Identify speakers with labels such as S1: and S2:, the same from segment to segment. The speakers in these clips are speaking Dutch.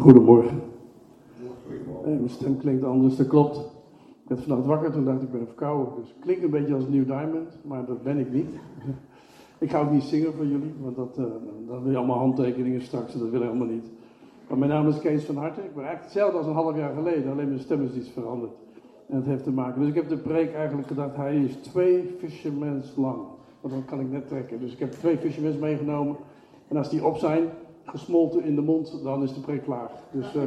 S1: Goedemorgen. Mijn stem klinkt anders, dat klopt. Ik werd vannacht wakker, toen dacht ik, ik ben verkouden. Dus het klinkt een beetje als New Diamond, maar dat ben ik niet. ik ga ook niet zingen voor jullie, want dat, uh, dan wil je allemaal handtekeningen straks en dat wil ik helemaal niet. Maar mijn naam is Kees van Harten. Ik ben eigenlijk hetzelfde als een half jaar geleden, alleen mijn stem is iets veranderd. En het heeft te maken. Dus ik heb de preek eigenlijk gedacht, hij is twee fishermans lang. Want dan kan ik net trekken. Dus ik heb twee fishermans meegenomen. En als die op zijn, gesmolten in de mond, dan is de preek klaar. Dus uh,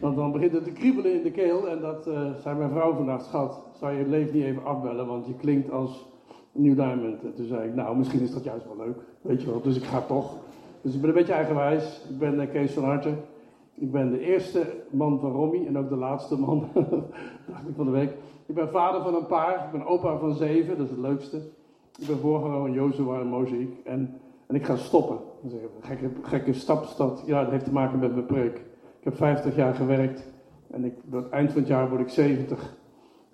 S1: dan, dan, begint het te kriebelen in de keel. En dat uh, zei mijn vrouw vandaag, schat, zou je het leven niet even afbellen, want je klinkt als New Diamond. En toen zei ik, nou, misschien is dat juist wel leuk, weet je wel. Dus ik ga toch. Dus ik ben een beetje eigenwijs. Ik ben uh, Kees van Harten. Ik ben de eerste man van Romy en ook de laatste man, dacht ik van de week. Ik ben vader van een paar, ik ben opa van zeven, dat is het leukste. Ik ben voorganger van Jozua en Mozaïek. En, en ik ga stoppen. Is een gekke, gekke stapstad. Ja, dat heeft te maken met mijn preek. Ik heb 50 jaar gewerkt en ik, eind van het jaar word ik 70.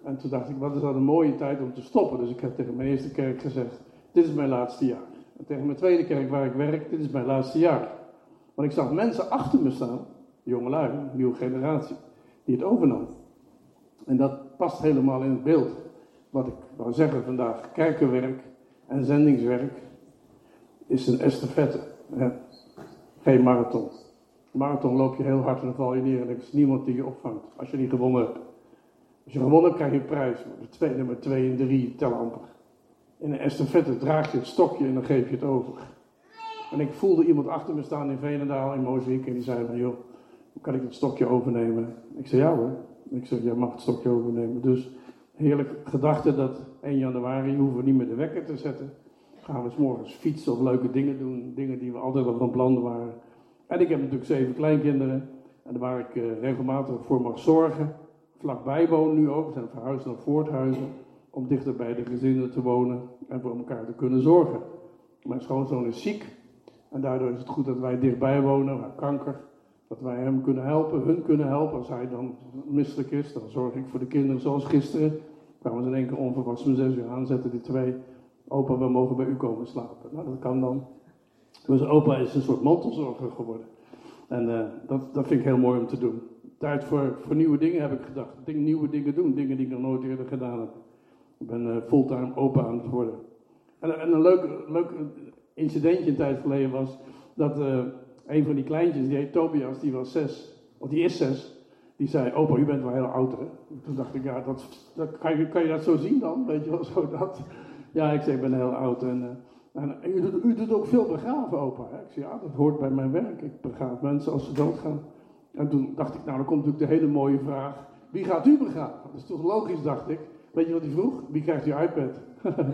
S1: En toen dacht ik, wat is dat een mooie tijd om te stoppen. Dus ik heb tegen mijn eerste kerk gezegd, dit is mijn laatste jaar. En tegen mijn tweede kerk waar ik werk, dit is mijn laatste jaar. Want ik zag mensen achter me staan, jongelui, nieuwe generatie, die het overnam. En dat past helemaal in het beeld. Wat ik wou zeggen vandaag, kerkenwerk en zendingswerk is een estafette. Geen marathon. Marathon loop je heel hard en dan val je neer en er is niemand die je opvangt. Als je niet gewonnen hebt. Als je gewonnen hebt, krijg je een prijs. De twee, nummer 2 en 3 tellen amper. In een estafette draag je het stokje en dan geef je het over. En ik voelde iemand achter me staan in Venendaal in Mozaïek en die zei van, joh, kan ik het stokje overnemen? Ik zei, ja hoor. Ik zei, jij mag het stokje overnemen. Dus heerlijk gedachte dat 1 januari hoeven we niet meer de wekker te zetten. Gaan we s morgens fietsen of leuke dingen doen. Dingen die we altijd al van plan waren. En ik heb natuurlijk zeven kleinkinderen. En waar ik uh, regelmatig voor mag zorgen. Vlakbij wonen nu ook. We zijn verhuisd naar Voorthuizen. Om dichter bij de gezinnen te wonen. En voor elkaar te kunnen zorgen. Mijn schoonzoon is ziek. En daardoor is het goed dat wij dichtbij wonen. Waar kanker. Dat wij hem kunnen helpen, hun kunnen helpen. Als hij dan misselijk is, dan zorg ik voor de kinderen zoals gisteren. Kwamen ze in één keer onverwachts om zes uur aanzetten, die twee. Opa, we mogen bij u komen slapen. Nou, dat kan dan. Dus opa is een soort mantelzorger geworden. En uh, dat, dat vind ik heel mooi om te doen. Tijd voor, voor nieuwe dingen heb ik gedacht. Ding, nieuwe dingen doen, dingen die ik nog nooit eerder gedaan heb. Ik ben uh, fulltime opa aan het worden. En, en een leuk, leuk incidentje een tijd geleden was dat uh, een van die kleintjes, die heet Tobias, die was zes, of die is zes. Die zei, opa, u bent wel heel oud? Toen dacht ik, ja, dat, dat, kan, je, kan je dat zo zien dan? Weet je wel, zo dat. Ja, ik zei, ik ben heel oud. En, uh, en u, doet, u, doet, ook veel begraven, opa. Ik zei, ja, dat hoort bij mijn werk. Ik begraaf mensen als ze doodgaan. En toen dacht ik, nou, dan komt natuurlijk de hele mooie vraag. Wie gaat u begraven? Dat is toch logisch, dacht ik. Weet je wat hij vroeg? Wie krijgt uw iPad?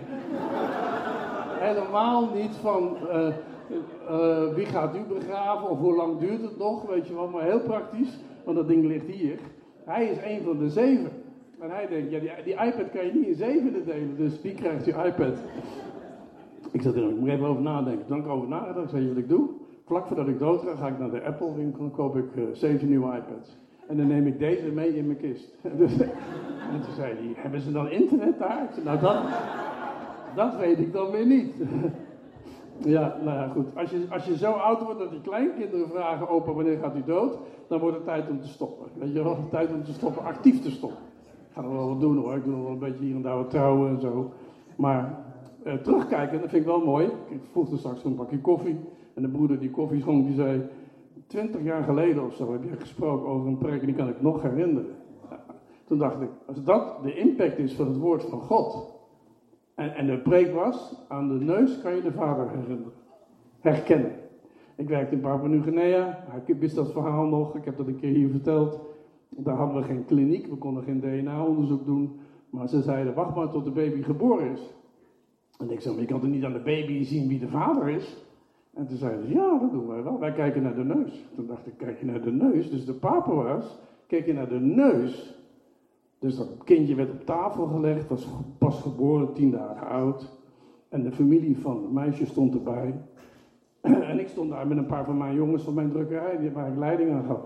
S1: Helemaal niet van... Uh, wie gaat u begraven of hoe lang duurt het nog, weet je wel. Maar heel praktisch, want dat ding ligt hier. Hij is een van de zeven. En hij denkt, ja, die, die iPad kan je niet in zevenen delen, dus wie krijgt die iPad? Ik zat er ik moet even over nadenken. Toen ik over nagedacht, zei je wat ik doe? Vlak voordat ik dood ga, ga ik naar de Apple winkel en koop ik uh, zeven nieuwe iPads. En dan neem ik deze mee in mijn kist. en toen zei hij, hebben ze dan internet daar? Nou dat, dat weet ik dan weer niet. Ja, nou ja, goed. Als je, als je zo oud wordt dat die kleinkinderen vragen, opa, wanneer gaat u dood? Dan wordt het tijd om te stoppen. Weet je wel, tijd om te stoppen, actief te stoppen. Ga nog wel wat doen hoor, ik doe nog wel een beetje hier en daar wat trouwen en zo. Maar eh, terugkijken, dat vind ik wel mooi. Ik vroeg straks een pakje koffie. En de broeder die koffie schonk, die zei... Twintig jaar geleden of zo heb je gesproken over een preek en die kan ik nog herinneren. Toen dacht ik, als dat de impact is van het woord van God... En, en de preek was, aan de neus kan je de vader herinneren, herkennen. Ik werkte in Papua Nieuw-Guinea, ik wist dat verhaal nog, ik heb dat een keer hier verteld. Daar hadden we geen kliniek, we konden geen DNA-onderzoek doen. Maar ze zeiden, wacht maar tot de baby geboren is. En ik zei, maar je kan toch niet aan de baby zien wie de vader is? En toen zeiden ze, ja, dat doen wij wel. Wij kijken naar de neus. Toen dacht ik, kijk je naar de neus? Dus de papa was, keek je naar de neus dus dat kindje werd op tafel gelegd, was pas geboren, tien dagen oud. En de familie van het meisje stond erbij. En ik stond daar met een paar van mijn jongens van mijn drukkerij, waar ik leiding aan gaf.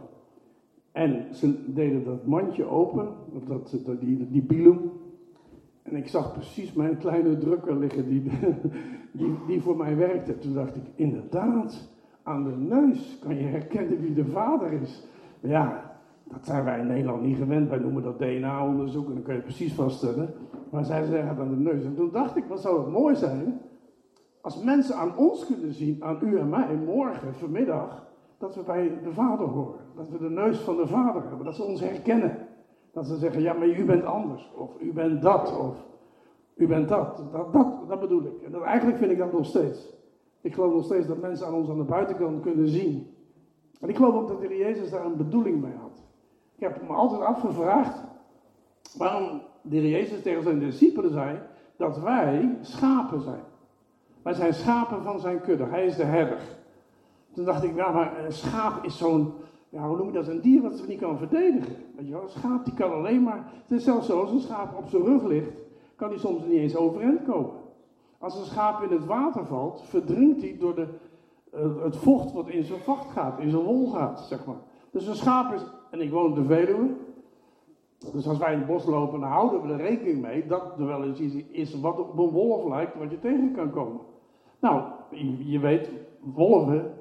S1: En ze deden dat mandje open, dat, dat, die, die pilum. En ik zag precies mijn kleine drukker liggen die, die, die voor mij werkte. Toen dacht ik, inderdaad, aan de neus kan je herkennen wie de vader is. Maar ja, dat zijn wij in Nederland niet gewend. Wij noemen dat DNA-onderzoek en dan kun je precies vaststellen. Maar zij zeggen aan de neus. En toen dacht ik, wat zou het mooi zijn als mensen aan ons kunnen zien, aan u en mij, morgen, vanmiddag, dat we bij de Vader horen. Dat we de neus van de Vader hebben. Dat ze ons herkennen. Dat ze zeggen, ja, maar u bent anders. Of u bent dat. Of u bent dat. Dat, dat, dat bedoel ik. En eigenlijk vind ik dat nog steeds. Ik geloof nog steeds dat mensen aan ons aan de buitenkant kunnen zien. En ik geloof ook dat de Heer Jezus daar een bedoeling mee had. Ik heb me altijd afgevraagd waarom de Heer Jezus tegen zijn discipelen zei dat wij schapen zijn. Wij zijn schapen van zijn kudde. Hij is de herder. Toen dacht ik, ja, maar een schaap is zo'n, ja, hoe noem je dat, een dier wat zich niet kan verdedigen. Weet je wel, een schaap die kan alleen maar, het is zelfs zo, als een schaap op zijn rug ligt, kan hij soms niet eens overeind komen. Als een schaap in het water valt, verdrinkt hij door de, uh, het vocht wat in zijn vacht gaat, in zijn wol gaat, zeg maar. Dus een schaap is, en ik woon op de Veluwe, dus als wij in het bos lopen, dan houden we er rekening mee dat er wel eens iets is wat op een wolf lijkt, wat je tegen kan komen. Nou, je weet, wolven,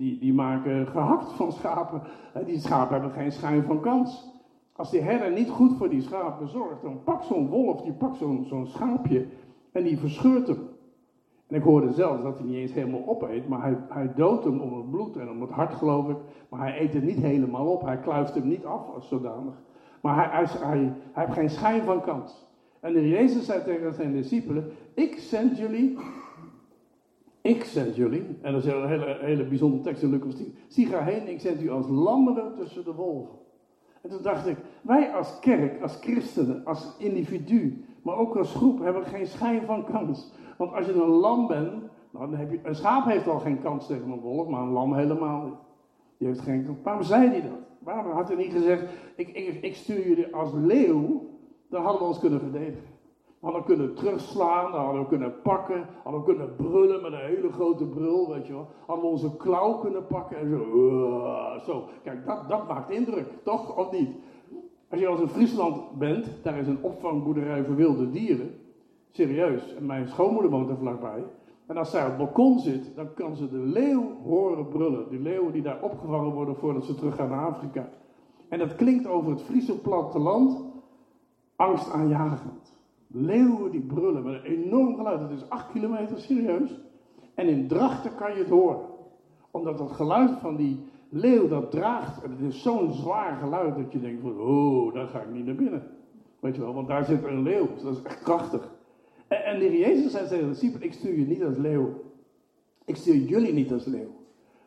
S1: die, die maken gehakt van schapen. Die schapen hebben geen schijn van kans. Als die herder niet goed voor die schapen zorgt, dan pakt zo'n wolf, die pakt zo'n zo'n schaapje en die verscheurt hem. En ik hoorde zelfs dat hij niet eens helemaal opeet, maar hij, hij doodt hem om het bloed en om het hart, geloof ik. Maar hij eet het niet helemaal op, hij kluift hem niet af als zodanig. Maar hij, hij, hij, hij heeft geen schijn van kans. En de Jezus zei tegen zijn discipelen: Ik zend jullie ik zend jullie, en dat is een hele, hele bijzondere tekst in Lucas 10. Zie ga heen, ik zend u als lammeren tussen de wolven. En toen dacht ik, wij als kerk, als christenen, als individu, maar ook als groep, hebben geen schijn van kans. Want als je een lam bent, nou, dan heb je, een schaap heeft al geen kans tegen een wolf, maar een lam helemaal niet. Heeft geen kans. Waarom zei hij dat? Waarom had hij niet gezegd, ik, ik, ik stuur jullie als leeuw, dan hadden we ons kunnen verdedigen. Hadden kunnen terugslaan, hadden we kunnen pakken, hadden we kunnen brullen met een hele grote brul, weet je wel. Hadden we onze klauw kunnen pakken en zo. zo. Kijk, dat, dat maakt indruk, toch? Of niet? Als je als in Friesland bent, daar is een opvangboerderij voor wilde dieren. Serieus. En mijn schoonmoeder woont er vlakbij. En als zij op het balkon zit, dan kan ze de leeuw horen brullen. Die leeuwen die daar opgevangen worden voordat ze terug gaan naar Afrika. En dat klinkt over het Friese platteland angstaanjagend. Leeuwen die brullen met een enorm geluid. Het is 8 kilometer serieus. En in Drachten kan je het horen. Omdat het geluid van die leeuw dat draagt. Het is zo'n zwaar geluid dat je denkt van, oh, daar ga ik niet naar binnen. Weet je wel, want daar zit een leeuw. Dus dat is echt krachtig. En, en de Jezus zei tegen de ik stuur je niet als leeuw. Ik stuur jullie niet als leeuw.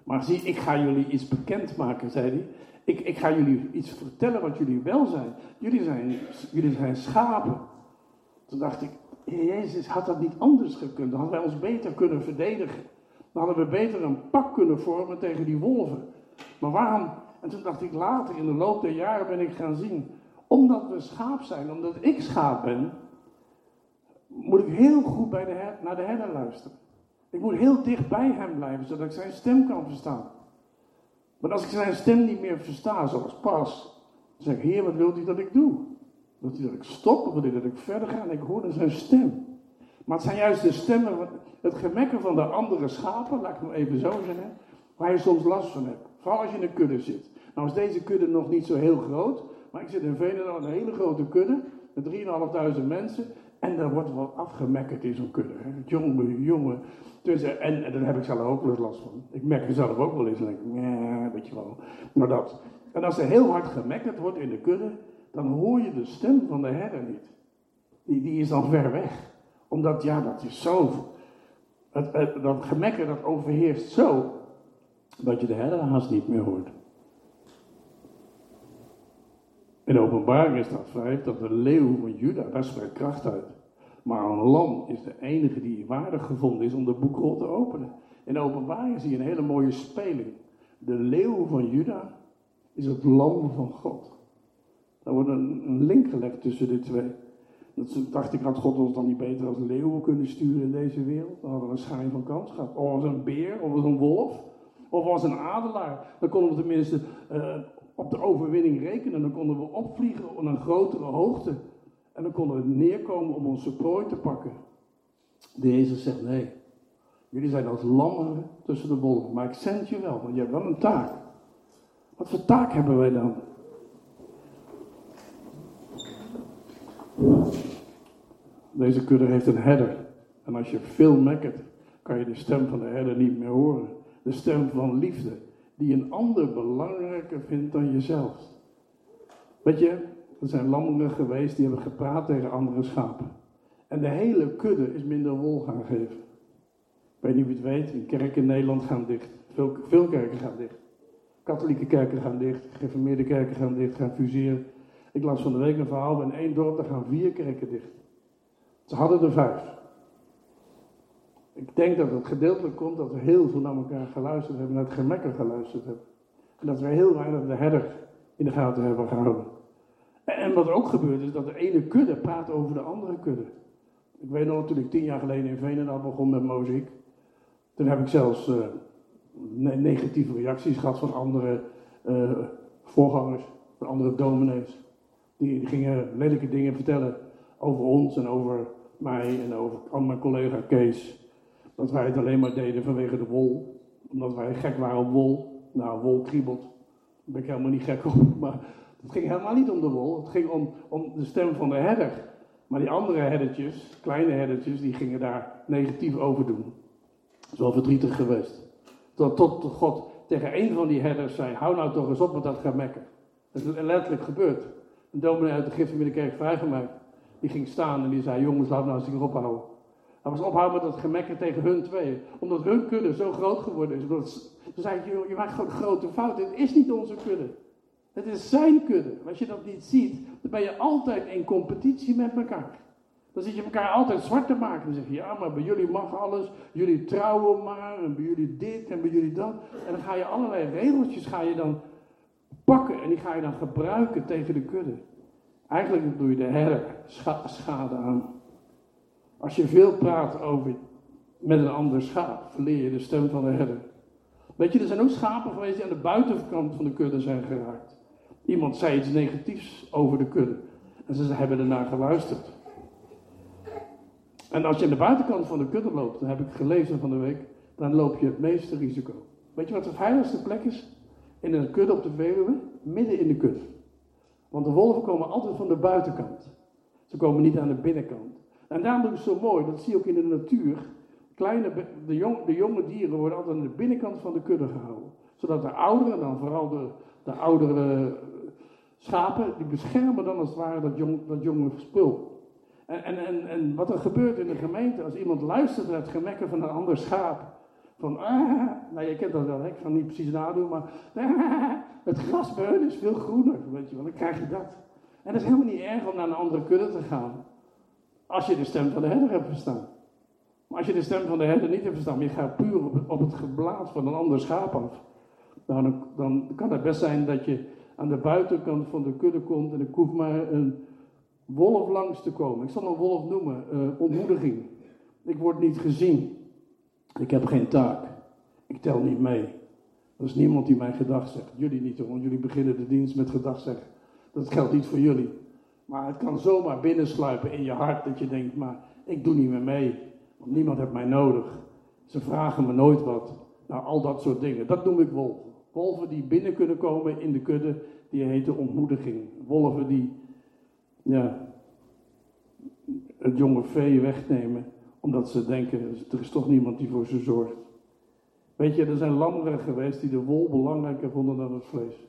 S1: Maar zie, ik ga jullie iets bekendmaken, zei hij. Ik, ik ga jullie iets vertellen wat jullie wel zijn. Jullie zijn, jullie zijn schapen. Toen dacht ik, Jezus, had dat niet anders gekund? Dan hadden wij ons beter kunnen verdedigen. Dan hadden we beter een pak kunnen vormen tegen die wolven. Maar waarom? En toen dacht ik later, in de loop der jaren ben ik gaan zien. Omdat we schaap zijn, omdat ik schaap ben, moet ik heel goed bij de naar de herder luisteren. Ik moet heel dicht bij hem blijven, zodat ik zijn stem kan verstaan. Maar als ik zijn stem niet meer versta, zoals pas, dan zeg ik, Heer, wat wilt u dat ik doe? U dat ik stop u dat ik verder ga? En ik hoorde zijn stem. Maar het zijn juist de stemmen, het gemekken van de andere schapen, laat ik het even zo zeggen, waar je soms last van hebt. Vooral als je in een kudde zit. Nou is deze kudde nog niet zo heel groot, maar ik zit in Veenendaal een hele grote kudde met 3.500 mensen. En er wordt wat afgemekkerd in zo'n kudde. Hè. Jongen, jongen. Dus, en, en daar heb ik zelf ook wel last van. Ik merk er zelf ook wel eens en denk, ja, weet je wel. Maar dat. En als er heel hard gemekkerd wordt in de kudde, dan hoor je de stem van de herder niet. Die, die is dan ver weg. Omdat, ja, dat is zo. Dat gemekker dat overheerst zo, dat je de herder haast niet meer hoort. In openbaring staat schrijft dat de leeuw van Juda, daar spreekt kracht uit. Maar een lam is de enige die waardig gevonden is om de boekrol te openen. In openbaring zie je een hele mooie speling. De leeuw van Juda is het lam van God. Daar wordt een, link gelegd tussen de twee. Dat dacht ik, had God ons dan niet beter als leeuwen kunnen sturen in deze wereld? Dan hadden we een schijn van kans gehad. Of als een beer, of als een wolf, of als een adelaar. Dan konden we tenminste uh, op de overwinning rekenen. Dan konden we opvliegen op een grotere hoogte. En dan konden we neerkomen om onze prooi te pakken. De Jezus zegt nee. Jullie zijn als lammen tussen de wolven, maar ik zend je wel, want je hebt wel een taak. Wat voor taak hebben wij dan? Deze kudde heeft een herder. En als je veel mekkert, kan je de stem van de herder niet meer horen. De stem van liefde, die een ander belangrijker vindt dan jezelf. Weet je, er zijn lammeren geweest die hebben gepraat tegen andere schapen. En de hele kudde is minder wol gaan geven. Ik weet niet wie het weet, in kerken in Nederland gaan dicht. Veel, veel kerken gaan dicht. Katholieke kerken gaan dicht, gereformeerde kerken gaan dicht, gaan fuseren. Ik las van de week een verhaal, in één dorp daar gaan vier kerken dicht. Ze hadden er vijf. Ik denk dat het gedeeltelijk komt dat we heel veel naar elkaar geluisterd hebben, naar het gemekker geluisterd hebben. En dat we heel weinig de herder in de gaten hebben gehouden. En wat ook gebeurt is dat de ene kudde praat over de andere kudde. Ik weet nog, toen ik tien jaar geleden in Veenendaal begon met muziek, toen heb ik zelfs uh, negatieve reacties gehad van andere uh, voorgangers, van andere dominees. Die gingen lelijke dingen vertellen over ons en over mij en over mijn collega Kees. Dat wij het alleen maar deden vanwege de wol. Omdat wij gek waren op wol. Nou, wol kriebelt. Daar ben ik helemaal niet gek op. Maar het ging helemaal niet om de wol. Het ging om, om de stem van de herder. Maar die andere herdertjes, kleine herdertjes, die gingen daar negatief over doen. Dat is wel verdrietig geweest. Tot, tot God tegen een van die herders zei, hou nou toch eens op met dat gemekken. Dat is letterlijk gebeurd. Een dominee uit de Giftenmiddenkerk vrijgemaakt. Die ging staan en die zei, jongens, laat nou eens hier ophouden. Hij was ophouden met dat gemekken tegen hun twee. Omdat hun kudde zo groot geworden is. Omdat ze zeiden, je, maakt gewoon grote fout. Dit is niet onze kudde. Het is zijn kudde. Als je dat niet ziet, dan ben je altijd in competitie met elkaar. Dan zit je elkaar altijd zwart te maken. Dan zeg je, ja, maar bij jullie mag alles. Jullie trouwen maar. En bij jullie dit en bij jullie dat. En dan ga je allerlei regeltjes ga je dan pakken. En die ga je dan gebruiken tegen de kudde. Eigenlijk doe je de herder schade aan. Als je veel praat over met een ander schaap, verleer je de stem van de herder. Weet je, er zijn ook schapen geweest die aan de buitenkant van de kudde zijn geraakt. Iemand zei iets negatiefs over de kudde. En ze hebben ernaar geluisterd. En als je aan de buitenkant van de kudde loopt, dan heb ik gelezen van de week, dan loop je het meeste risico. Weet je wat de veiligste plek is? In een kudde op de Veluwe, midden in de kudde. Want de wolven komen altijd van de buitenkant. Ze komen niet aan de binnenkant. En daarom is het zo mooi, dat zie je ook in de natuur. Kleine, de, jong, de jonge dieren worden altijd aan de binnenkant van de kudde gehouden. Zodat de ouderen, dan vooral de, de oudere schapen, die beschermen dan als het ware dat, jong, dat jonge spul. En, en, en, en wat er gebeurt in de gemeente, als iemand luistert naar het gemekken van een ander schaap. Van, ah, nou je kent dat wel, ik ga niet precies nadoen, maar ah, het gras is veel groener, weet je wel, dan krijg je dat. En dat is helemaal niet erg om naar een andere kudde te gaan. Als je de stem van de herder hebt verstaan. Maar als je de stem van de herder niet hebt verstaan, maar je gaat puur op op het geblaas van een ander schaap af. Dan, dan kan het best zijn dat je aan de buitenkant van de kudde komt en ik hoef maar een wolf langs te komen. Ik zal een wolf noemen, uh, ontmoediging. Ik word niet gezien. Ik heb geen taak. Ik tel niet mee. Er is niemand die mij gedag zegt. Jullie niet want jullie beginnen de dienst met gedag zeggen. Dat geldt niet voor jullie. Maar het kan zomaar binnensluipen in je hart dat je denkt, maar ik doe niet meer mee. Want niemand heeft mij nodig. Ze vragen me nooit wat. Nou, al dat soort dingen. Dat noem ik wolven. Wolven die binnen kunnen komen in de kudde, die heten ontmoediging. Wolven die, ja, het jonge vee wegnemen, omdat ze denken, er is toch niemand die voor ze zorgt. Weet je, er zijn lammeren geweest die de wol belangrijker vonden dan het vlees.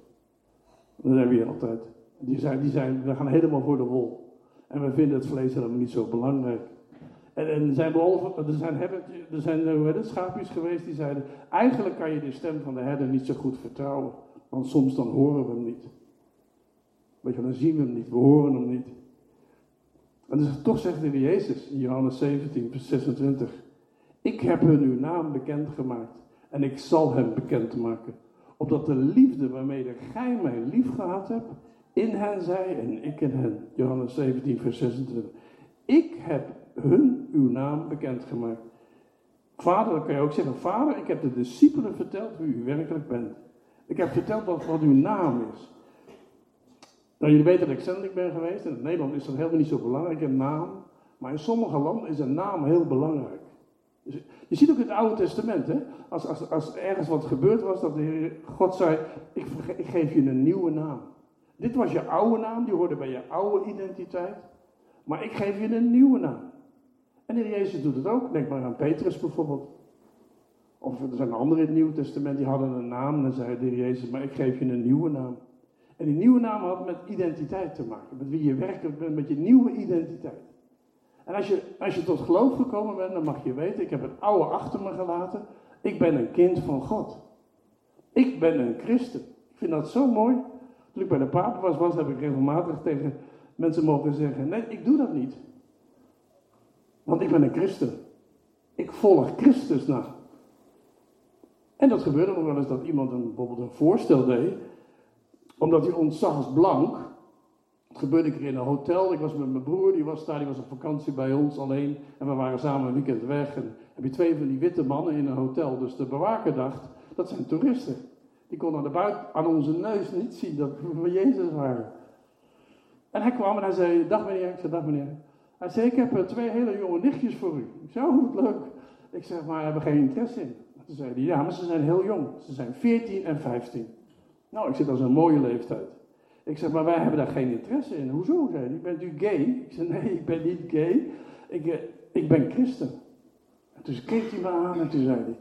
S1: Dat hebben we altijd. Die zijn, die zijn, we gaan helemaal voor de wol. En we vinden het vlees helemaal niet zo belangrijk. En, en er zijn, er zijn, er zijn hoe het, schaapjes geweest die zeiden, eigenlijk kan je de stem van de herder niet zo goed vertrouwen. Want soms dan horen we hem niet. Weet je, dan zien we hem niet, we horen hem niet. En dus toch zegt de Jezus in Johannes 17, vers 26. Ik heb hun uw naam bekendgemaakt en ik zal hem bekendmaken. Opdat de liefde waarmee gij mij lief gehad hebt, in hen zij en ik in hen. Johannes 17, vers 26. Ik heb hun uw naam bekendgemaakt. Vader, dan kan je ook zeggen, vader, ik heb de discipelen verteld wie u werkelijk bent. Ik heb verteld wat, wat uw naam is. Nou, jullie weten dat ik zendeling ben geweest. In Nederland is dat helemaal niet zo belangrijk, een naam. Maar in sommige landen is een naam heel belangrijk. Dus je ziet ook in het Oude Testament, hè? Als, als, als ergens wat gebeurd was, dat de God zei, ik, geef je een nieuwe naam. Dit was je oude naam, die hoorde bij je oude identiteit. Maar ik geef je een nieuwe naam. En Heer Jezus doet het ook. Denk maar aan Petrus bijvoorbeeld. Of er zijn anderen in het Nieuwe Testament die hadden een naam. En dan zei de Heer Jezus, maar ik geef je een nieuwe naam. En die nieuwe naam had met identiteit te maken. Met wie je werkelijk met je nieuwe identiteit. En als je, als je tot geloof gekomen bent, dan mag je weten, ik heb het oude achter me gelaten. Ik ben een kind van God. Ik ben een christen. Ik vind dat zo mooi. Toen ik bij de papen was, was heb ik regelmatig tegen mensen mogen zeggen, nee, ik doe dat niet. Want ik ben een christen. Ik volg Christus na. En dat gebeurde nog wel eens dat iemand een, bijvoorbeeld een voorstel deed, omdat hij ontzag als blank. Het gebeurde keer in een hotel. Ik was met mijn broer, die was daar, die was op vakantie bij ons alleen. En we waren samen een weekend weg. En heb je twee van die witte mannen in een hotel. Dus de bewaker dacht, dat zijn toeristen. Die kon aan, de buiten, aan onze neus niet zien dat we van Jezus waren. En hij kwam en hij zei, dag meneer. Ik zei, dag meneer. Hij zei, ik heb twee hele jonge nichtjes voor u. Ik zei, oh, leuk. Ik zeg, maar hebben geen interesse in. Toen zei hij, ja, maar ze zijn heel jong. Ze zijn 14 en 15. Nou, ik zit als een mooie leeftijd. Ik zeg, maar wij hebben daar geen interesse in. Hoezo, zei hij, bent u gay? Ik zeg, nee, ik ben niet gay. Ik, eh, ik ben christen. En toen keek hij me aan en toen zei hij,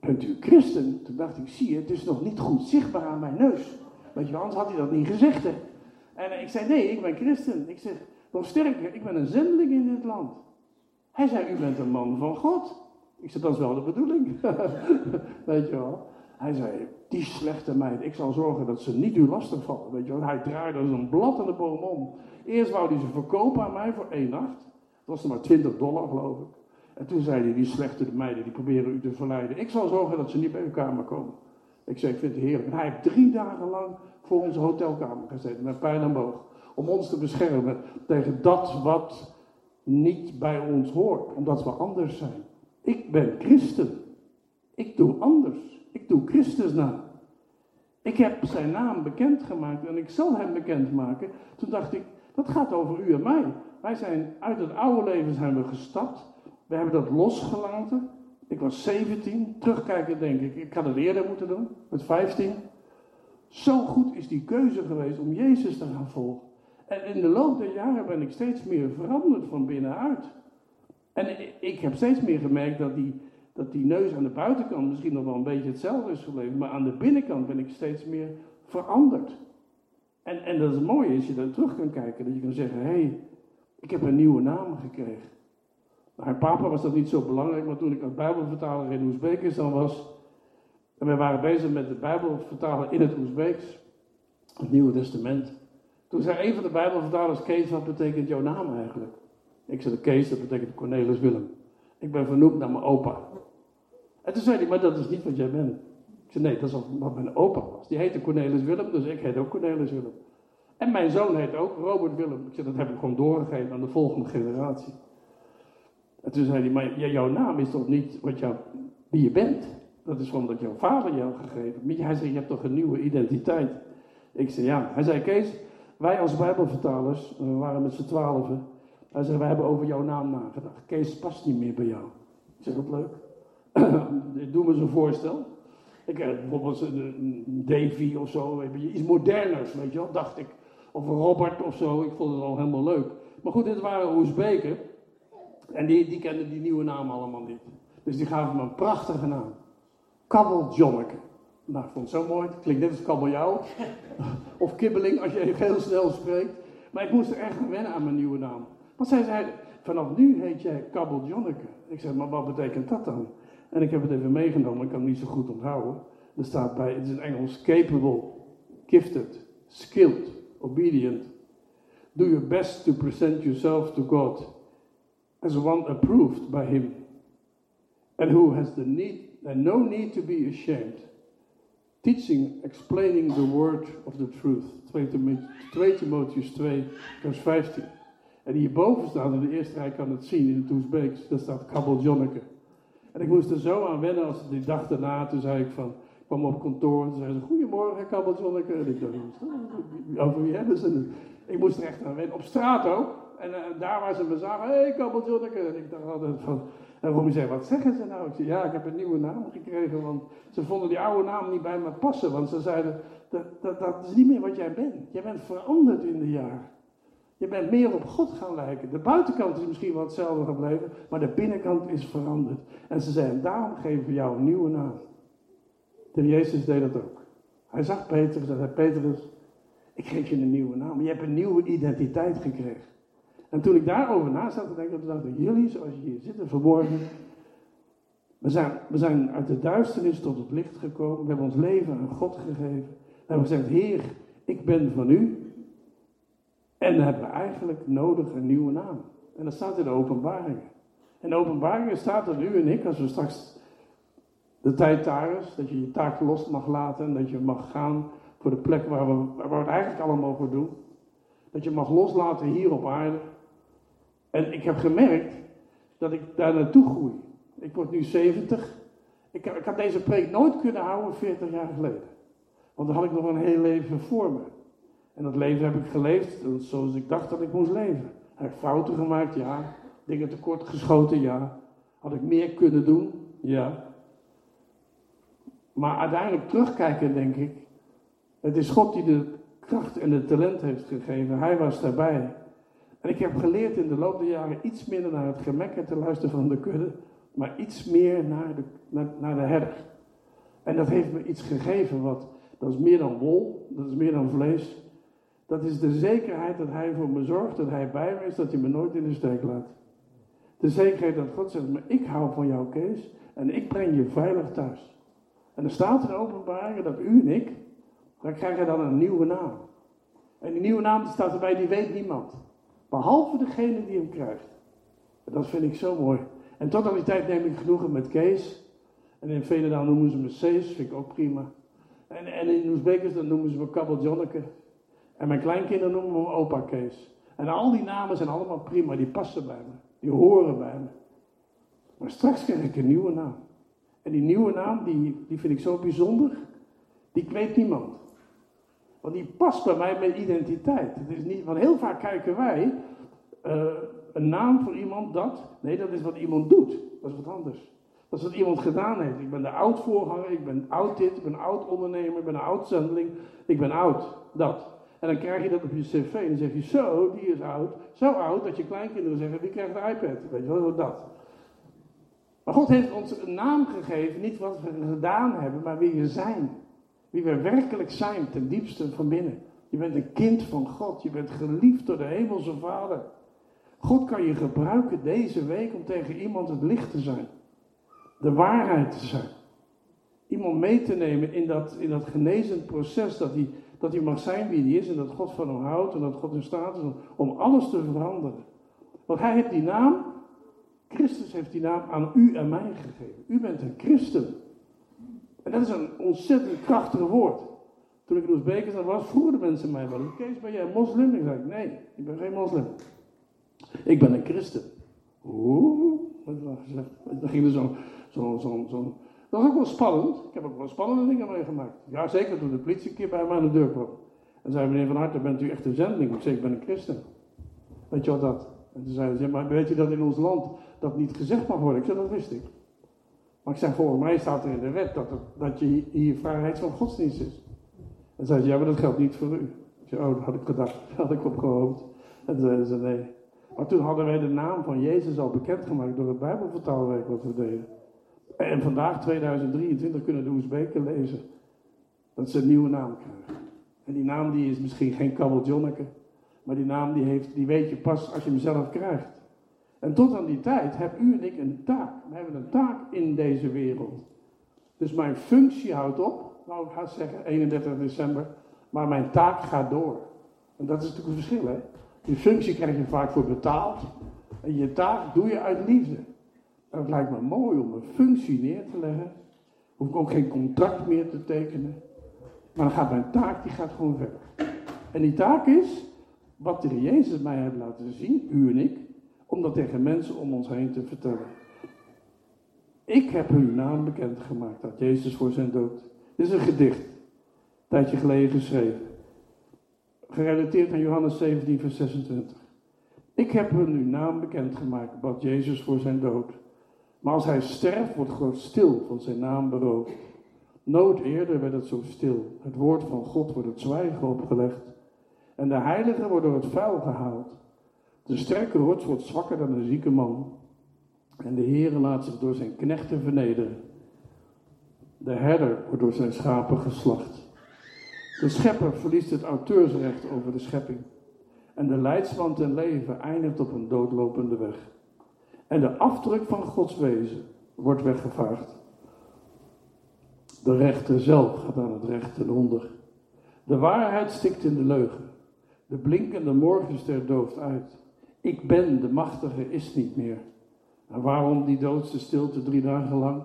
S1: bent u christen? Toen dacht ik, zie je, het is nog niet goed zichtbaar aan mijn neus. Weet je, anders had hij dat niet gezegd, hè. En eh, ik zei, nee, ik ben christen. Ik zeg, nog sterker, ik ben een zendeling in dit land. Hij zei, u bent een man van God. Ik zei, dat is wel de bedoeling. Weet je wel. Hij zei, die slechte meid, ik zal zorgen dat ze niet u lastig vallen. Weet je wel. Hij draaide als een blad aan de boom om. Eerst wou hij ze verkopen aan mij voor één nacht. Dat was er maar 20 dollar, geloof ik. En toen zei hij, die slechte meiden, die proberen u te verleiden. Ik zal zorgen dat ze niet bij uw kamer komen. Ik zei, ik vind het heerlijk. En hij heeft drie dagen lang voor onze hotelkamer gezeten, met pijl en boog. Om ons te beschermen tegen dat wat niet bij ons hoort, omdat we anders zijn. Ik ben christen. Ik doe anders. Ik doe Christus na. Ik heb zijn naam bekendgemaakt en ik zal hem bekendmaken. Toen dacht ik, dat gaat over u en mij. Wij zijn uit het oude leven zijn we gestapt. We hebben dat losgelaten. Ik was 17. Terugkijken denk ik, ik had het eerder moeten doen. Met 15. Zo goed is die keuze geweest om Jezus te gaan volgen. En in de loop der jaren ben ik steeds meer veranderd van binnenuit. En ik heb steeds meer gemerkt dat die, dat die neus aan de buitenkant misschien nog wel een beetje hetzelfde is gebleven. Maar aan de binnenkant ben ik steeds meer veranderd. En, en dat is mooi als je daar terug kan kijken. Dat je kan zeggen, hé, hey, ik heb een nieuwe naam gekregen. Nou, papa was dat niet zo belangrijk, maar toen ik als bijbelvertaler in Oezbekistan was... En we waren bezig met de bijbelvertaler in het Oezbeeks, het Nieuwe Testament. Toen zei een van de bijbelvertalers, Kees, wat betekent jouw naam eigenlijk? Ik zei, Kees, dat betekent Cornelis Willem. Ik ben vernoemd naar mijn opa. En toen zei hij, maar dat is niet wat jij bent. Ik zei, nee, dat is wat mijn opa was. Die heette Cornelis Willem, dus ik heet ook Cornelis Willem. En mijn zoon heet ook Robert Willem. Ik zei, dat heb ik gewoon doorgegeven aan de volgende generatie. En toen zei hij, maar jouw naam is toch niet wat jou, wie je bent? Dat is gewoon dat jouw vader jou gegeven. Hij zei, je hebt toch een nieuwe identiteit? Ik zei, ja. Hij zei, Kees, wij als bijbelvertalers, we waren met z'n twaalfen, hij zei, wij hebben over jouw naam nagedacht. Kees past niet meer bij jou. Ik zeg, wat leuk. Doe me zo'n voorstel. Ik heb bijvoorbeeld een Davy of zo, iets moderners, weet je wel, dacht ik. Of een Robert of zo, ik vond het al helemaal leuk. Maar goed, dit waren Oezbeken. En die, die kenden die nieuwe naam allemaal niet. Dus die gaven me een prachtige naam. Kabbel Jonneke. Nou, ik vond het zo mooi. Het klinkt net als kabeljauw. of kibbeling als je heel snel spreekt. Maar ik moest er echt wennen aan mijn nieuwe naam. Want zij zei, vanaf nu heet jij Kabbel Jonneke. Ik zei, maar wat betekent dat dan? En ik heb het even meegenomen, ik kan het niet zo goed onthouden. Er staat bij, het is in Engels, capable, gifted, skilled, obedient. Do your best to present yourself to God as one approved by Him. And who has the need and no need to be ashamed. Teaching, explaining the word of the truth. 2 Timotheus 2, vers 15. En hierboven staat, in de eerste rij kan het zien in het Oezbeeks, daar staat Kabul Jonneke. En ik moest er zo aan wennen als die dag daarna, toen zei ik van, ik kwam op kantoor en zei ze, goedemorgen Kabul Jonneke. En ik dacht, over wie hebben ze het? Ik moest er echt aan wennen, op straat ook. En uh, daar waar ze me zagen, hé hey, Kabul Jonneke. En ik dacht altijd van, En Romy zei, wat zeggen ze nou? Ik zei, ja, ik heb een nieuwe naam gekregen, want ze vonden die oude naam niet bij me passen. Want ze zeiden, dat, dat is niet meer wat jij bent. Jij bent veranderd in de jaren. Je bent meer op God gaan lijken. De buitenkant is misschien wel hetzelfde gebleven, maar de binnenkant is veranderd. En ze zeiden, daarom geven we jou een nieuwe naam. De Jezus deed dat ook. Hij zag Petrus en zei, Petrus, ik geef je een nieuwe naam. Je hebt een nieuwe identiteit gekregen. En toen ik daarover na zat te denken, dacht ik, jullie, zoals je hier zitten verborgen, we zijn, we zijn uit de duisternis tot het licht gekomen. We hebben ons leven aan God gegeven. We hebben gezegd, Heer, ik ben van u. En dan hebben we eigenlijk nodig een nieuwe naam. En dat staat in de openbaringen. In de openbaringen staat dat u en ik, als we straks de tijd daar is, dat je je taak los mag laten en dat je mag gaan voor de plek waar we, waar we het eigenlijk allemaal voor doen. Dat je mag loslaten hier op aarde. En ik heb gemerkt dat ik daar naartoe groei. Ik word nu 70. Ik, ik had deze preek nooit kunnen houden 40 jaar geleden. Want dan had ik nog een heel leven voor me. En dat leven heb ik geleefd zoals ik dacht dat ik moest leven. Heb ik fouten gemaakt? Ja. Dingen tekort geschoten? Ja. Had ik meer kunnen doen? Ja. Maar uiteindelijk terugkijken denk ik, het is God die de kracht en het talent heeft gegeven. Hij was daarbij. En ik heb geleerd in de loop der jaren iets minder naar het gemekken te luisteren van de kudde, maar iets meer naar de, naar, naar de herder. En dat heeft me iets gegeven wat, dat is meer dan wol, dat is meer dan vlees. Dat is de zekerheid dat Hij voor me zorgt, dat Hij bij me is, dat Hij me nooit in de steek laat. De zekerheid dat God zegt, maar ik hou van jou Kees en ik breng je veilig thuis. En er staat in openbaring dat u en ik, dan krijgen dan een nieuwe naam. En die nieuwe naam staat erbij, die weet niemand. Behalve degene die hem krijgt. En dat vind ik zo mooi. En tot aan die tijd neem ik genoegen met Kees. En in Venendaal noemen ze me Cees, vind ik ook prima. En, en in Oezbekers dan noemen ze me Kabbel Jonneke. En mijn kleinkinderen noemen me opa Kees. En al die namen zijn allemaal prima, die passen bij me. Die horen bij me. Maar straks krijg ik een nieuwe naam. En die nieuwe naam, die, die vind ik zo bijzonder. Die weet niemand. Want die past bij mij met identiteit. Het is niet, want heel vaak kijken wij uh, een naam voor iemand dat. Nee, dat is wat iemand doet. Dat is wat anders. Dat is wat iemand gedaan heeft. Ik ben de oud voorganger, ik ben oud dit, ik ben oud ondernemer, ik ben een oud zendeling. Ik ben oud. Dat. En dan krijg je dat op je cv en dan zeg je zo, die is oud. Zo oud dat je kleinkinderen zeggen, wie krijgt de iPad? Weet je wel, dat. Maar God heeft ons een naam gegeven, niet wat we gedaan hebben, maar wie we zijn. Wie we werkelijk zijn, ten diepste van binnen. Je bent een kind van God, je bent geliefd door de Hemelse Vader. God kan je gebruiken deze week om tegen iemand het licht te zijn. De waarheid te zijn. Iemand mee te nemen in dat, in dat genezend proces dat hij dat hij mag zijn wie hij is en dat God van hem houdt en dat God in staat is om alles te veranderen. Want hij heeft die naam, Christus heeft die naam aan u en mij gegeven. U bent een christen. En dat is een ontzettend krachtig woord. Toen ik in Oezbekistan was, vroegen de mensen mij wel, Kees, ben jij een moslim? Ik zei, nee, ik ben geen moslim. Ik ben een christen. Oeh, wat was gezegd. Dan ging er zo'n zo, zo, zo, dat was ook wel spannend. Ik heb ook wel spannende dingen meegemaakt. Ja, zeker toen de politie een keer bij mij aan de deur kwam. En zei meneer Van Harten, bent u echt een zendeling? Ik zei, ik ben een christen. Weet je wat dat? En toen zeiden ze, maar weet je dat in ons land dat niet gezegd mag worden? Ik zei, dat wist ik. Maar ik zei, volgens mij staat er in de wet dat, dat je hier vrijheid van godsdienst is. En zei ze, ja, maar dat geldt niet voor u. Ik zei, oh, dat had ik gedacht. Dat had ik op gehoopt. En toen zeiden ze, nee. Maar toen hadden wij de naam van Jezus al bekendgemaakt door het Bijbelvertaalwerk wat we deden. En vandaag, 2023, kunnen de Oezbeken lezen dat ze een nieuwe naam krijgen. En die naam die is misschien geen Kabbel Jonneke, maar die naam die, heeft, die weet je pas als je hem zelf krijgt. En tot aan die tijd heb u en ik een taak. We hebben een taak in deze wereld. Dus mijn functie houdt op, nou ik ga zeggen 31 december, maar mijn taak gaat door. En dat is natuurlijk een verschil, hè? Je functie krijg je vaak voor betaald. En je taak doe je uit liefde. Het lijkt me mooi om een functie neer te leggen. Hoef ik ook geen contract meer te tekenen. Maar dan gaat mijn taak, die gaat gewoon verder. En die taak is, wat de Jezus mij heeft laten zien, u en ik, om dat tegen mensen om ons heen te vertellen. Ik heb hun naam bekendgemaakt dat Jezus voor zijn dood. Dit is een gedicht, een tijdje geleden geschreven. Gerelateerd aan Johannes 17, vers 26. Ik heb hun uw naam bekendgemaakt, wat Jezus voor zijn dood. Maar als hij sterft, wordt God stil van zijn naam beroofd. Nooit eerder werd het zo stil. Het woord van God wordt het zwijgen opgelegd. En de heiligen worden door het vuil gehaald. De sterke rots wordt zwakker dan een zieke man. En de Heere laat zich door zijn knechten vernederen. De herder wordt door zijn schapen geslacht. De schepper verliest het auteursrecht over de schepping. En de leidsman ten leven eindigt op een doodlopende weg. En de afdruk van Gods wezen wordt weggevaagd. De rechter zelf gaat aan het recht ten onder. De waarheid stikt in de leugen. De blinkende morgenster dooft uit. Ik ben, de machtige is niet meer. En waarom die doodse stilte drie dagen lang?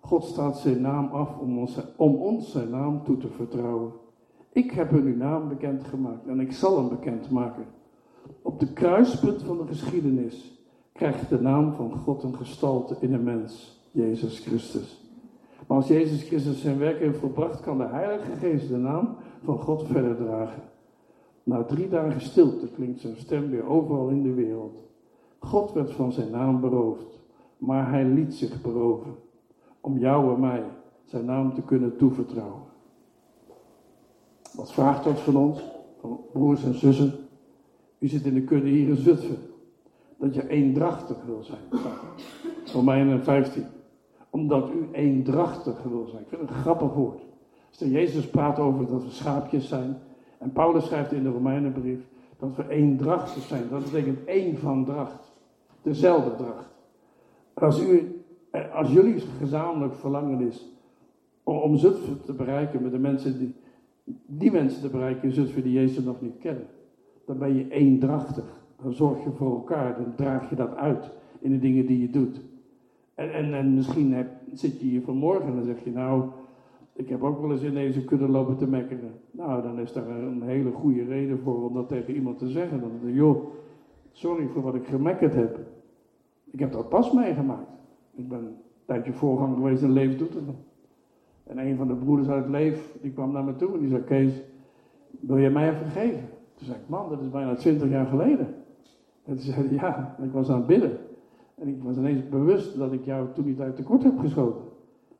S1: God staat zijn naam af om ons, om ons zijn naam toe te vertrouwen. Ik heb hun uw naam bekendgemaakt en ik zal hem bekendmaken. Op de kruispunt van de geschiedenis krijgt de naam van God een gestalte in een mens, Jezus Christus. Maar als Jezus Christus zijn werk heeft volbracht, kan de Heilige Geest de naam van God verder dragen. Na drie dagen stilte klinkt zijn stem weer overal in de wereld. God werd van zijn naam beroofd, maar hij liet zich beroven om jou en mij zijn naam te kunnen toevertrouwen. Wat vraagt dat van ons, van broers en zussen? U zit in de kudde hier in Zutphen. Dat je eendrachtig wil zijn. Romeinen 15. Omdat u eendrachtig wil zijn. Ik vind het een grappig woord. Als de Jezus praat over dat we schaapjes zijn. En Paulus schrijft in de Romeinenbrief dat we eendrachtig zijn. Dat betekent één van dracht. Dezelfde dracht. Als, u, als jullie gezamenlijk verlangen is om, om Zutphen te bereiken met de mensen die, die mensen te bereiken in Zutphen die Jezus nog niet kennen, dan ben je eendrachtig. Dan zorg je voor elkaar, dan draag je dat uit in de dingen die je doet. En, en, en misschien heb, zit je hier vanmorgen en dan zeg je, nou, ik heb ook wel eens in deze kudde lopen te mekkeren. Nou, dan is daar een hele goede reden voor om dat tegen iemand te zeggen. Dan joh, sorry voor wat ik gemekkerd heb. Ik heb dat pas meegemaakt. Ik ben een tijdje voorganger geweest in Leef Doetinchem. En een van de broeders uit Leef, die kwam naar me toe en die zei, Kees, wil je mij vergeven? Toen zei ik, man, dat is bijna twintig jaar geleden. En toen zei ja, ik was aan het bidden. En ik was ineens bewust dat ik jou toen niet uit de kort heb geschoten.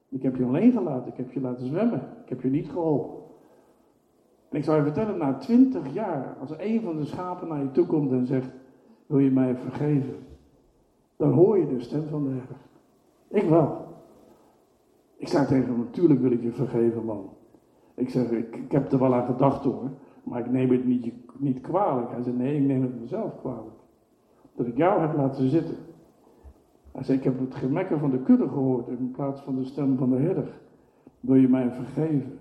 S1: Ik heb je alleen gelaten, ik heb je laten zwemmen, ik heb je niet geholpen. En ik zou je vertellen, na twintig jaar, als een van de schapen naar je toe komt en zegt, wil je mij vergeven? Dan hoor je de stem van de herder. Ik wel. Ik zei tegen hem, natuurlijk wil ik je vergeven, man. Ik zeg, ik, heb er wel aan gedacht hoor, maar ik neem het niet, niet kwalijk. Hij zei, nee, ik neem het mezelf kwalijk. Dat ik jou heb laten zitten. Hij zei, ik heb het gemekker van de kudde gehoord in plaats van de stem van de herder. Wil je mij vergeven?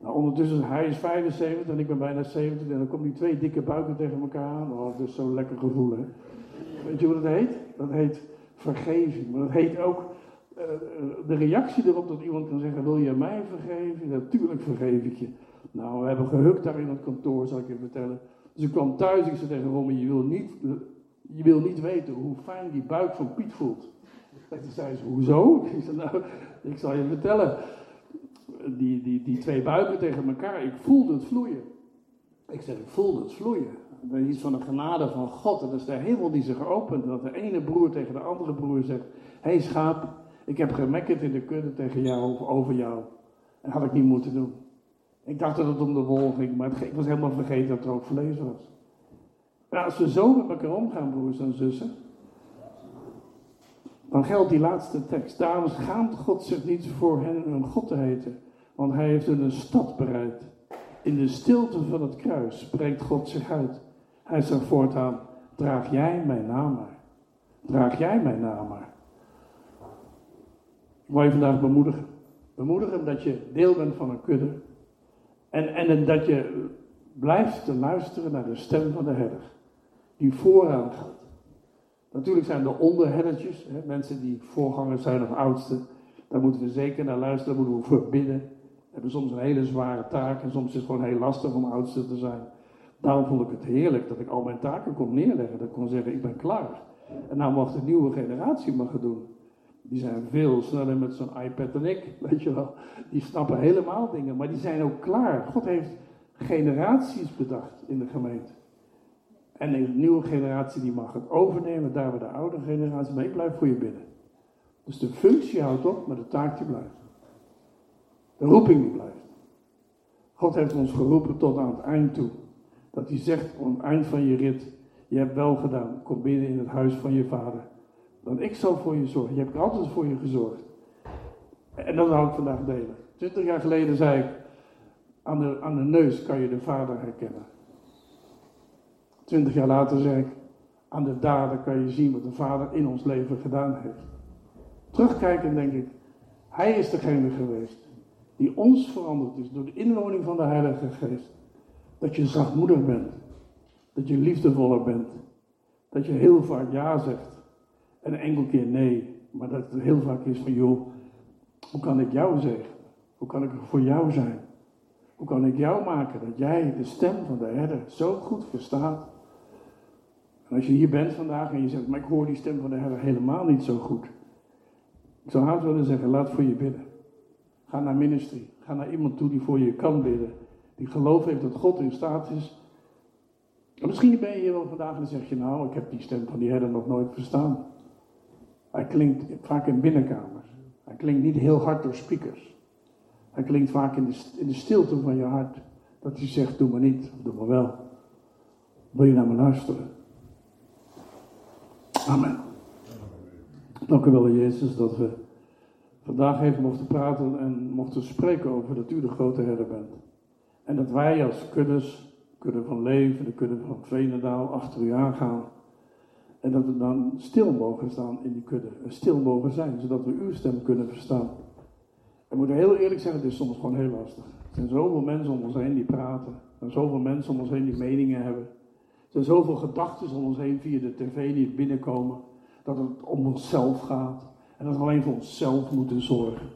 S1: Nou, ondertussen, hij is 75 en ik ben bijna 70 en dan komen die twee dikke buiken tegen elkaar aan. Oh, dat is zo'n lekker gevoel, hè. Weet je wat het heet? Dat heet vergeving. Maar dat heet ook uh, de reactie erop dat iemand kan zeggen, wil je mij vergeven? Natuurlijk vergeef ik je. Nou, we hebben gehukt daar in het kantoor, zal ik je vertellen. Dus ik kwam thuis, ik zei tegen Romy, je wil niet, je wil niet weten hoe fijn die buik van Piet voelt. En toen zei ze, hoezo? Ik zei, nou, ik zal je vertellen. Die, die, die twee buiken tegen elkaar, ik voelde het vloeien. Ik zeg, ik voelde het vloeien. Dat is iets van de genade van God. En dat is de hemel die zich opent. Dat de ene broer tegen de andere broer zegt, hé schaap, ik heb gemekkerd in de kudde tegen jou of over jou. En had ik niet moeten doen. Ik dacht dat het om de wol ging, maar ik was helemaal vergeten dat er ook vlees was. Maar als we zo met elkaar omgaan, broers en zussen, dan geldt die laatste tekst. Daarom schaamt God zich niet voor hen een God te heten, want hij heeft hun een stad bereid. In de stilte van het kruis spreekt God zich uit. Hij zegt voortaan, draag jij mijn naam maar. Draag jij mijn naam maar. Ik wil je vandaag bemoedigen. Bemoedigen dat je deel bent van een kudde. En, en dat je blijft te luisteren naar de stem van de herder. Die vooraan gaat. Natuurlijk zijn er onderherdertjes, hè, mensen die voorgangers zijn of oudsten. Daar moeten we zeker naar luisteren, daar moeten we voor bidden. Hebben soms een hele zware taak en soms is het gewoon heel lastig om oudste te zijn. Daarom vond ik het heerlijk dat ik al mijn taken kon neerleggen. Dat ik kon zeggen, ik ben klaar. En nou mag de nieuwe generatie maar gaan doen. Die zijn veel sneller met zo'n iPad dan ik, weet je wel. Die snappen helemaal dingen, maar die zijn ook klaar. God heeft generaties bedacht in de gemeente. En de nieuwe generatie die mag het overnemen, daar we de oude generatie, maar ik blijf voor je bidden. Dus de functie houdt op, maar de taak die blijft. De roeping die blijft. God heeft ons geroepen tot aan het eind toe. Dat hij zegt aan het eind van je rit, je hebt wel gedaan, kom binnen in het huis van je vader. Want ik zal voor je zorgen. Je hebt altijd voor je gezorgd. En dat ik vandaag delen. Twintig jaar geleden zei ik, aan de, aan de neus kan je de vader herkennen. Twintig jaar later zei ik, aan de daden kan je zien wat de vader in ons leven gedaan heeft. Terugkijken denk ik, hij is degene geweest die ons veranderd is door de inwoning van de Heilige Geest. Dat je zachtmoedig bent, dat je liefdevoller bent, dat je heel vaak ja zegt en een enkel keer nee, maar dat het heel vaak is van joh, hoe kan ik jou zeggen? Hoe kan ik er voor jou zijn? Hoe kan ik jou maken dat jij de stem van de herder zo goed verstaat? Als je hier bent vandaag en je zegt, maar ik hoor die stem van de herder helemaal niet zo goed. Ik zou haast willen zeggen, laat voor je bidden. Ga naar ministry. Ga naar iemand toe die voor je kan bidden. Die geloof heeft dat God in staat is. En misschien ben je hier wel vandaag en zeg je, nou, ik heb die stem van die herder nog nooit verstaan. Hij klinkt vaak in binnenkamers. Hij klinkt niet heel hard door speakers. Hij klinkt vaak in de, in de stilte van je hart. Dat hij zegt, doe maar niet, doe maar wel. Wil je naar me luisteren? Amen. Dank u wel, Jezus, dat we vandaag even mochten praten en mochten spreken over dat u de grote herder bent. En dat wij als kuddes, kudde van leven, de kudde van Venendaal, achter u aangaan. En dat we dan stil mogen staan in die kudde. En stil mogen zijn, zodat we uw stem kunnen verstaan. En moet heel eerlijk zeggen, het is soms gewoon heel lastig. Er zijn zoveel mensen om ons heen die praten. Er zijn zoveel mensen om ons heen die meningen hebben. Er zijn zoveel gedachten om ons heen via de tv die binnenkomen. Dat het om onszelf gaat. En dat we alleen voor onszelf moeten zorgen.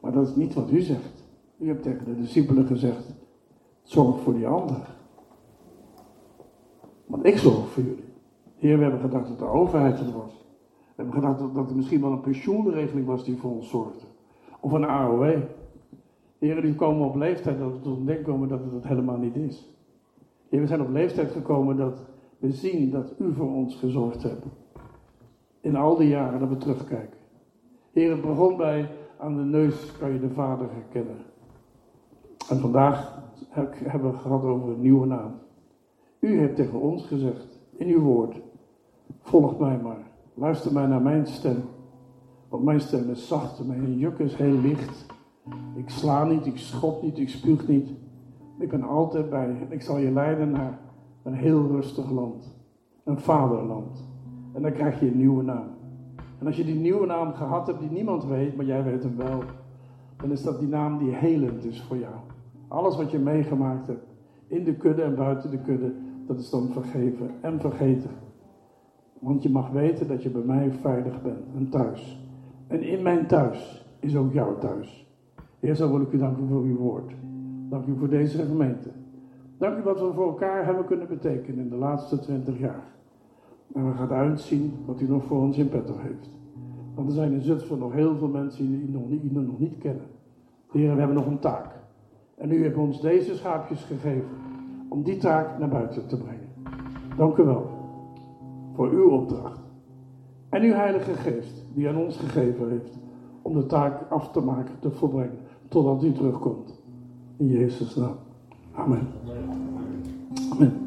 S1: Maar dat is niet wat u zegt. U hebt tegen de discipelen gezegd: zorg voor die ander. Want ik zorg voor jullie. Heer, we hebben gedacht dat de overheid het was. We hebben gedacht dat, er misschien wel een pensioenregeling was die voor ons zorgde. Of een AOW. Heren, die komen op leeftijd dat we tot ontdekken komen dat het dat helemaal niet is. Heer, we zijn op leeftijd gekomen dat we zien dat u voor ons gezorgd hebt. In al die jaren dat we terugkijken. Heer, het begon bij aan de neus kan je de Vader herkennen. En vandaag hebben we gehad over een nieuwe naam. U hebt tegen ons gezegd, in uw woord, volg mij maar. Luister mij naar mijn stem. Want mijn stem is zacht, mijn juk is heel licht. Ik sla niet, ik schop niet, ik spuug niet. Ik ben altijd bij je. Ik zal je leiden naar een heel rustig land. Een vaderland. En dan krijg je een nieuwe naam. En als je die nieuwe naam gehad hebt die niemand weet, maar jij weet hem wel, dan is dat die naam die helend is voor jou. Alles wat je meegemaakt hebt, in de kudde en buiten de kudde, dat is dan vergeven en vergeten. Want je mag weten dat je bij mij veilig bent en thuis. En in mijn thuis is ook jouw thuis. Heer, zo wil ik u danken voor uw woord. Dank u voor deze gemeente. Dank u wat we voor elkaar hebben kunnen betekenen in de laatste twintig jaar. En we gaan uitzien wat u nog voor ons in petto heeft. Want er zijn in Zutphen nog heel veel mensen die u nog niet, nog niet kennen. Heer, we hebben nog een taak. En u hebt ons deze schaapjes gegeven om die taak naar buiten te brengen. Dank u wel voor uw opdracht. En uw Heilige Geest die aan ons gegeven heeft om de taak af te maken, te volbrengen, totdat u terugkomt. In Jezus' naam. Amen. Amen.